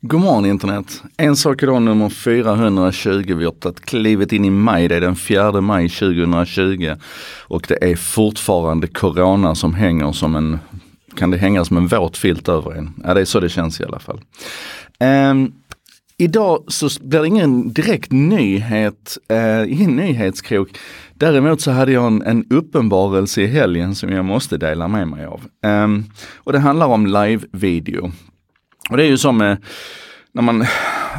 God morgon internet! En sak idag nummer 420. Vi har tagit klivet in i maj. Det är den 4 maj 2020. Och det är fortfarande corona som hänger som en, kan det hänga som en våt filt över en? Ja det är så det känns i alla fall. Um, Idag så blir det ingen direkt nyhet, eh, ingen nyhetskrok. Däremot så hade jag en, en uppenbarelse i helgen som jag måste dela med mig av. Um, och det handlar om live-video. Och det är ju som med, när man,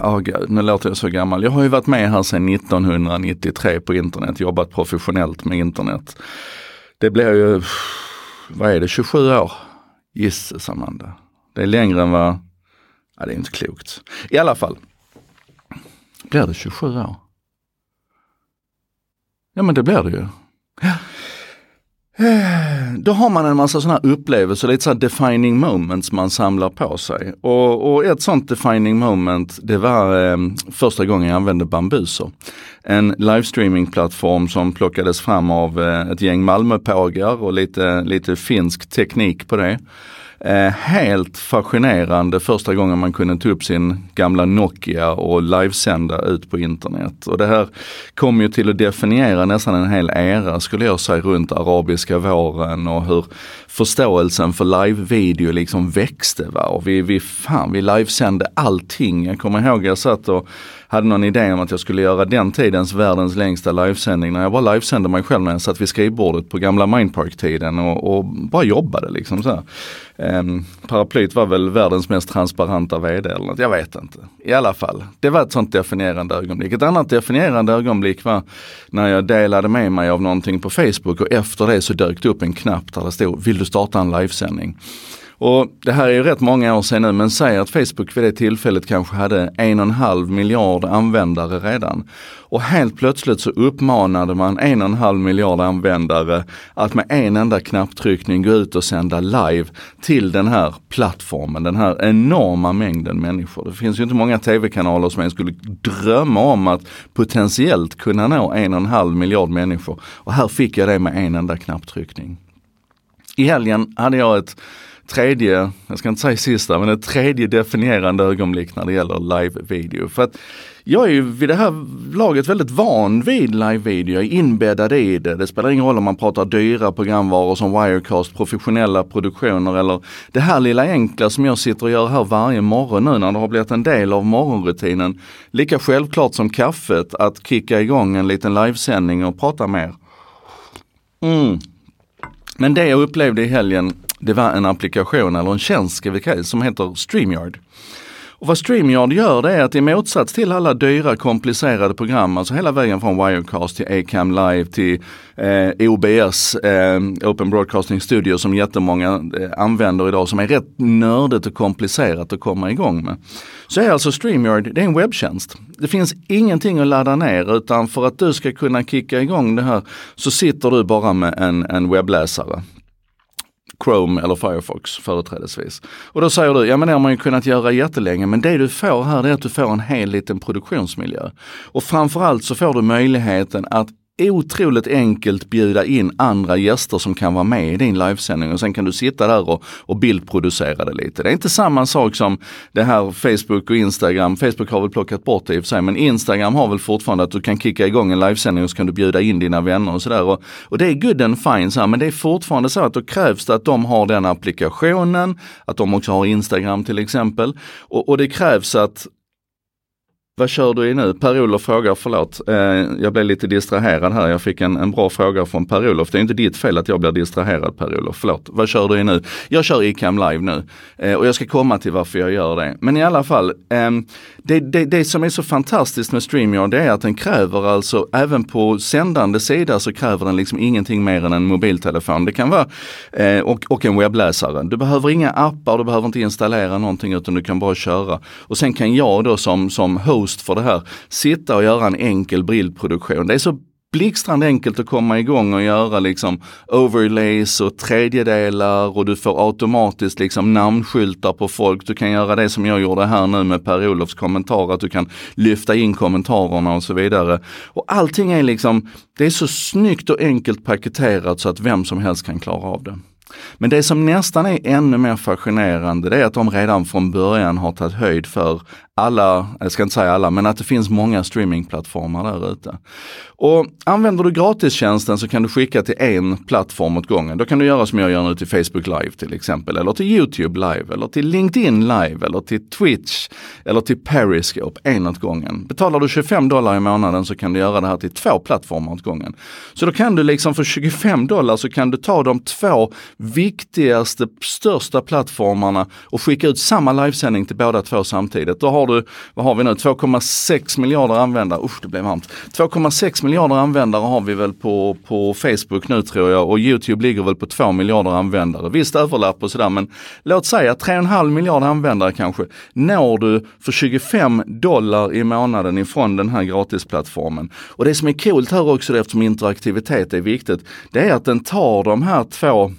oh God, nu låter jag så gammal. Jag har ju varit med här sedan 1993 på internet, jobbat professionellt med internet. Det blir ju, vad är det, 27 år? Gisses Amanda. Det är längre än vad, ja det är inte klokt. I alla fall, blir det 27 år? Ja men det blir det ju. Då har man en massa sådana här upplevelser, lite sådana defining moments man samlar på sig. Och, och ett sånt defining moment det var eh, första gången jag använde Bambuser. En livestreamingplattform som plockades fram av eh, ett gäng Malmöpågar och lite, lite finsk teknik på det. Eh, helt fascinerande första gången man kunde ta upp sin gamla Nokia och livesända ut på internet. Och det här kom ju till att definiera nästan en hel era skulle jag säga runt arabiska våren och hur förståelsen för live-video liksom växte. Va? Och vi, vi, fan, vi livesände allting. Jag kommer ihåg jag satt och hade någon idé om att jag skulle göra den tiden tidens världens längsta livesändning när jag bara livesände mig själv när jag satt vid skrivbordet på gamla Mindpark-tiden och, och, bara jobbade liksom så um, paraplyt var väl världens mest transparenta vd eller något, jag vet inte. I alla fall, det var ett sånt definierande ögonblick. Ett annat definierande ögonblick var när jag delade med mig av någonting på Facebook och efter det så dök det upp en knapp där det stod, vill du starta en livesändning? Och det här är ju rätt många år sedan nu men säg att Facebook vid det tillfället kanske hade en och en halv miljard användare redan. Och helt plötsligt så uppmanade man en och en halv miljard användare att med en enda knapptryckning gå ut och sända live till den här plattformen, den här enorma mängden människor. Det finns ju inte många tv-kanaler som ens skulle drömma om att potentiellt kunna nå en och en halv miljard människor. Och här fick jag det med en enda knapptryckning. I helgen hade jag ett tredje, jag ska inte säga sista, men ett tredje definierande ögonblick när det gäller live-video. För att jag är ju vid det här laget väldigt van vid live-video, jag är inbäddad i det. Det spelar ingen roll om man pratar dyra programvaror som Wirecast, professionella produktioner eller det här lilla enkla som jag sitter och gör här varje morgon nu när det har blivit en del av morgonrutinen. Lika självklart som kaffet att kicka igång en liten livesändning och prata mer. Mm. Men det jag upplevde i helgen det var en applikation eller en tjänst ska vi kalla som heter StreamYard. Och vad StreamYard gör det är att i motsats till alla dyra komplicerade program, alltså hela vägen från Wirecast till Acam Live till eh, OBS, eh, Open Broadcasting Studio som jättemånga eh, använder idag som är rätt nördigt och komplicerat att komma igång med. Så är alltså StreamYard, det är en webbtjänst. Det finns ingenting att ladda ner utan för att du ska kunna kicka igång det här så sitter du bara med en, en webbläsare. Chrome eller Firefox företrädesvis. Och då säger du, ja men det har man ju kunnat göra jättelänge men det du får här är att du får en hel liten produktionsmiljö. Och framförallt så får du möjligheten att otroligt enkelt bjuda in andra gäster som kan vara med i din livesändning och sen kan du sitta där och, och bildproducera det lite. Det är inte samma sak som det här Facebook och Instagram. Facebook har väl plockat bort det i och för sig men Instagram har väl fortfarande att du kan kicka igång en livesändning och så kan du bjuda in dina vänner och sådär. Och, och, det är good and fine så här, men det är fortfarande så att då krävs det att de har den applikationen, att de också har Instagram till exempel. Och, och det krävs att vad kör du i nu? Per-Olof frågar, förlåt, eh, jag blev lite distraherad här. Jag fick en, en bra fråga från Per-Olof. Det är inte ditt fel att jag blir distraherad Per-Olof. Förlåt, vad kör du i nu? Jag kör Icam live nu eh, och jag ska komma till varför jag gör det. Men i alla fall, eh, det, det, det, som är så fantastiskt med StreamYard det är att den kräver alltså, även på sändande sida så kräver den liksom ingenting mer än en mobiltelefon. Det kan vara, eh, och, och en webbläsare. Du behöver inga appar, du behöver inte installera någonting utan du kan bara köra. Och sen kan jag då som, som host host för det här, sitta och göra en enkel bildproduktion. Det är så blixtrande enkelt att komma igång och göra liksom overlays och tredjedelar och du får automatiskt liksom namnskyltar på folk. Du kan göra det som jag gjorde här nu med Per-Olofs kommentar, att du kan lyfta in kommentarerna och så vidare. Och allting är liksom, det är så snyggt och enkelt paketerat så att vem som helst kan klara av det. Men det som nästan är ännu mer fascinerande det är att de redan från början har tagit höjd för alla, jag ska inte säga alla, men att det finns många streamingplattformar där ute. Och använder du gratistjänsten så kan du skicka till en plattform åt gången. Då kan du göra som jag gör nu till Facebook Live till exempel, eller till YouTube Live, eller till LinkedIn Live, eller till Twitch, eller till Periscope, en åt gången. Betalar du 25 dollar i månaden så kan du göra det här till två plattformar åt gången. Så då kan du liksom för 25 dollar så kan du ta de två viktigaste, största plattformarna och skicka ut samma livesändning till båda två samtidigt. Då har du, vad har vi nu, 2,6 miljarder användare. Usch, det blev varmt. 2,6 miljarder användare har vi väl på, på Facebook nu tror jag och Youtube ligger väl på 2 miljarder användare. Visst överlapp och sådär men låt säga 3,5 miljarder användare kanske når du för 25 dollar i månaden ifrån den här gratisplattformen. Och det som är coolt här också eftersom interaktivitet är viktigt, det är att den tar de här två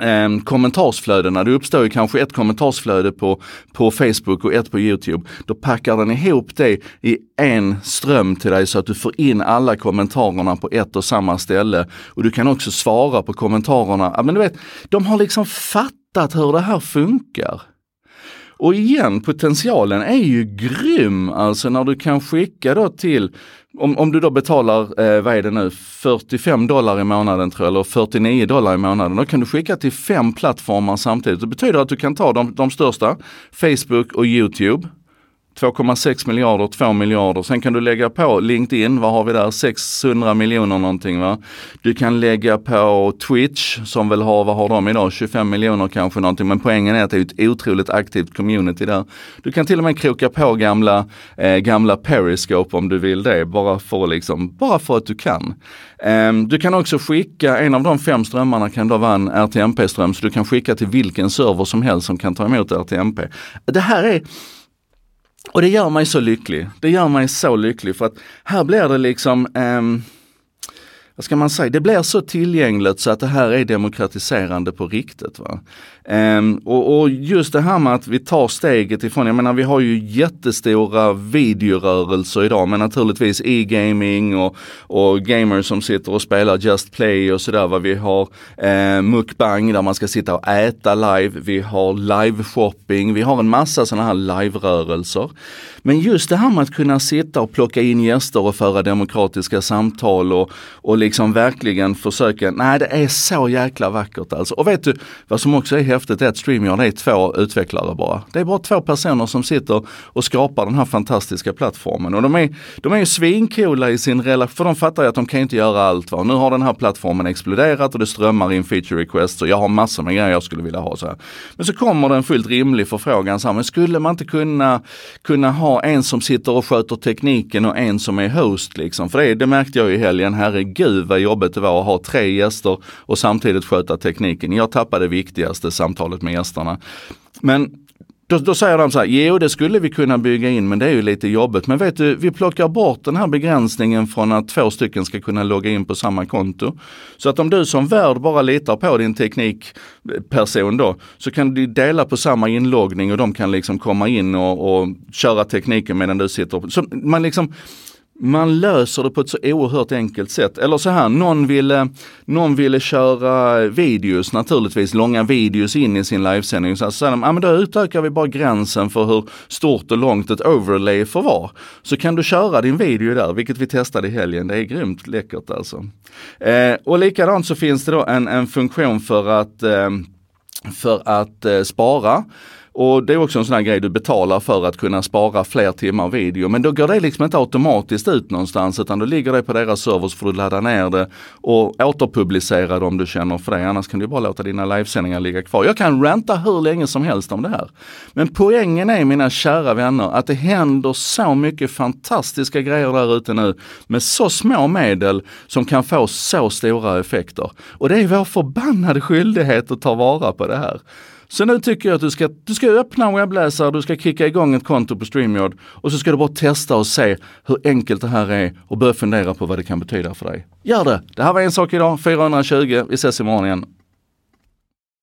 eh, kommentarsflödena. Det uppstår ju kanske ett kommentarsflöde på, på Facebook och ett på Youtube. Då packar den ihop det i en ström till dig så att du får in alla kommentarerna på ett och samma ställe. Och du kan också svara på kommentarerna. Ja, men du vet, de har liksom fattat hur det här funkar. Och igen, potentialen är ju grym, alltså när du kan skicka då till om, om du då betalar, eh, vad är det nu, 45 dollar i månaden tror jag, eller 49 dollar i månaden. Då kan du skicka till fem plattformar samtidigt. Det betyder att du kan ta de, de största, Facebook och Youtube. 2,6 miljarder, 2 miljarder. Sen kan du lägga på LinkedIn, vad har vi där, 600 miljoner någonting va. Du kan lägga på Twitch som väl har, vad har de idag, 25 miljoner kanske någonting. Men poängen är att det är ett otroligt aktivt community där. Du kan till och med kroka på gamla, eh, gamla Periscope om du vill det, bara för, liksom, bara för att du kan. Eh, du kan också skicka, en av de fem strömmarna kan då vara en RTMP-ström, så du kan skicka till vilken server som helst som kan ta emot RTMP. Det här är och det gör mig så lycklig. Det gör mig så lycklig för att här blir det liksom um, vad ska man säga, det blir så tillgängligt så att det här är demokratiserande på riktigt. Va? Um, och, och, just det här med att vi tar steget ifrån, jag menar vi har ju jättestora videorörelser idag men naturligtvis e-gaming och, och gamers som sitter och spelar Just Play och sådär. Vi har eh, mukbang där man ska sitta och äta live, vi har live-shopping, vi har en massa sådana här live-rörelser. Men just det här med att kunna sitta och plocka in gäster och föra demokratiska samtal och, och liksom verkligen försöka, nej det är så jäkla vackert alltså. Och vet du vad som också är häftigt är att StreamYard är två utvecklare bara. Det är bara två personer som sitter och skapar den här fantastiska plattformen. Och de är, de är ju svincoola i sin relation, för de fattar ju att de kan inte göra allt. Va? Nu har den här plattformen exploderat och det strömmar in feature requests och jag har massor med grejer jag skulle vilja ha. Så här. Men så kommer det en fullt rimlig förfrågan, så här, men skulle man inte kunna, kunna ha en som sitter och sköter tekniken och en som är host liksom? För det, det märkte jag i helgen, herregud vad jobbigt det var att ha tre gäster och samtidigt sköta tekniken. Jag tappade det viktigaste samtalet med gästerna. Men då, då, säger de så här, jo det skulle vi kunna bygga in men det är ju lite jobbigt. Men vet du, vi plockar bort den här begränsningen från att två stycken ska kunna logga in på samma konto. Så att om du som värd bara litar på din teknikperson då, så kan du dela på samma inloggning och de kan liksom komma in och, och köra tekniken medan du sitter. Så man liksom man löser det på ett så oerhört enkelt sätt. Eller så här, någon ville, eh, någon ville köra videos, naturligtvis långa videos in i sin livesändning. Så säger de, ja men då utökar vi bara gränsen för hur stort och långt ett overlay får vara. Så kan du köra din video där, vilket vi testade i helgen. Det är grymt läckert alltså. Eh, och likadant så finns det då en, en funktion för att, eh, för att eh, spara. Och det är också en sån här grej du betalar för att kunna spara fler timmar video. Men då går det liksom inte automatiskt ut någonstans utan då ligger det på deras server så får du ladda ner det och återpublicera det om du känner för det. Annars kan du bara låta dina livesändningar ligga kvar. Jag kan ranta hur länge som helst om det här. Men poängen är mina kära vänner att det händer så mycket fantastiska grejer där ute nu med så små medel som kan få så stora effekter. Och det är vår förbannade skyldighet att ta vara på det här. Så nu tycker jag att du ska, du ska öppna en webbläsare, du ska kicka igång ett konto på StreamYard och så ska du bara testa och se hur enkelt det här är och börja fundera på vad det kan betyda för dig. Gör det! Det här var en sak idag, 420. Vi ses imorgon igen.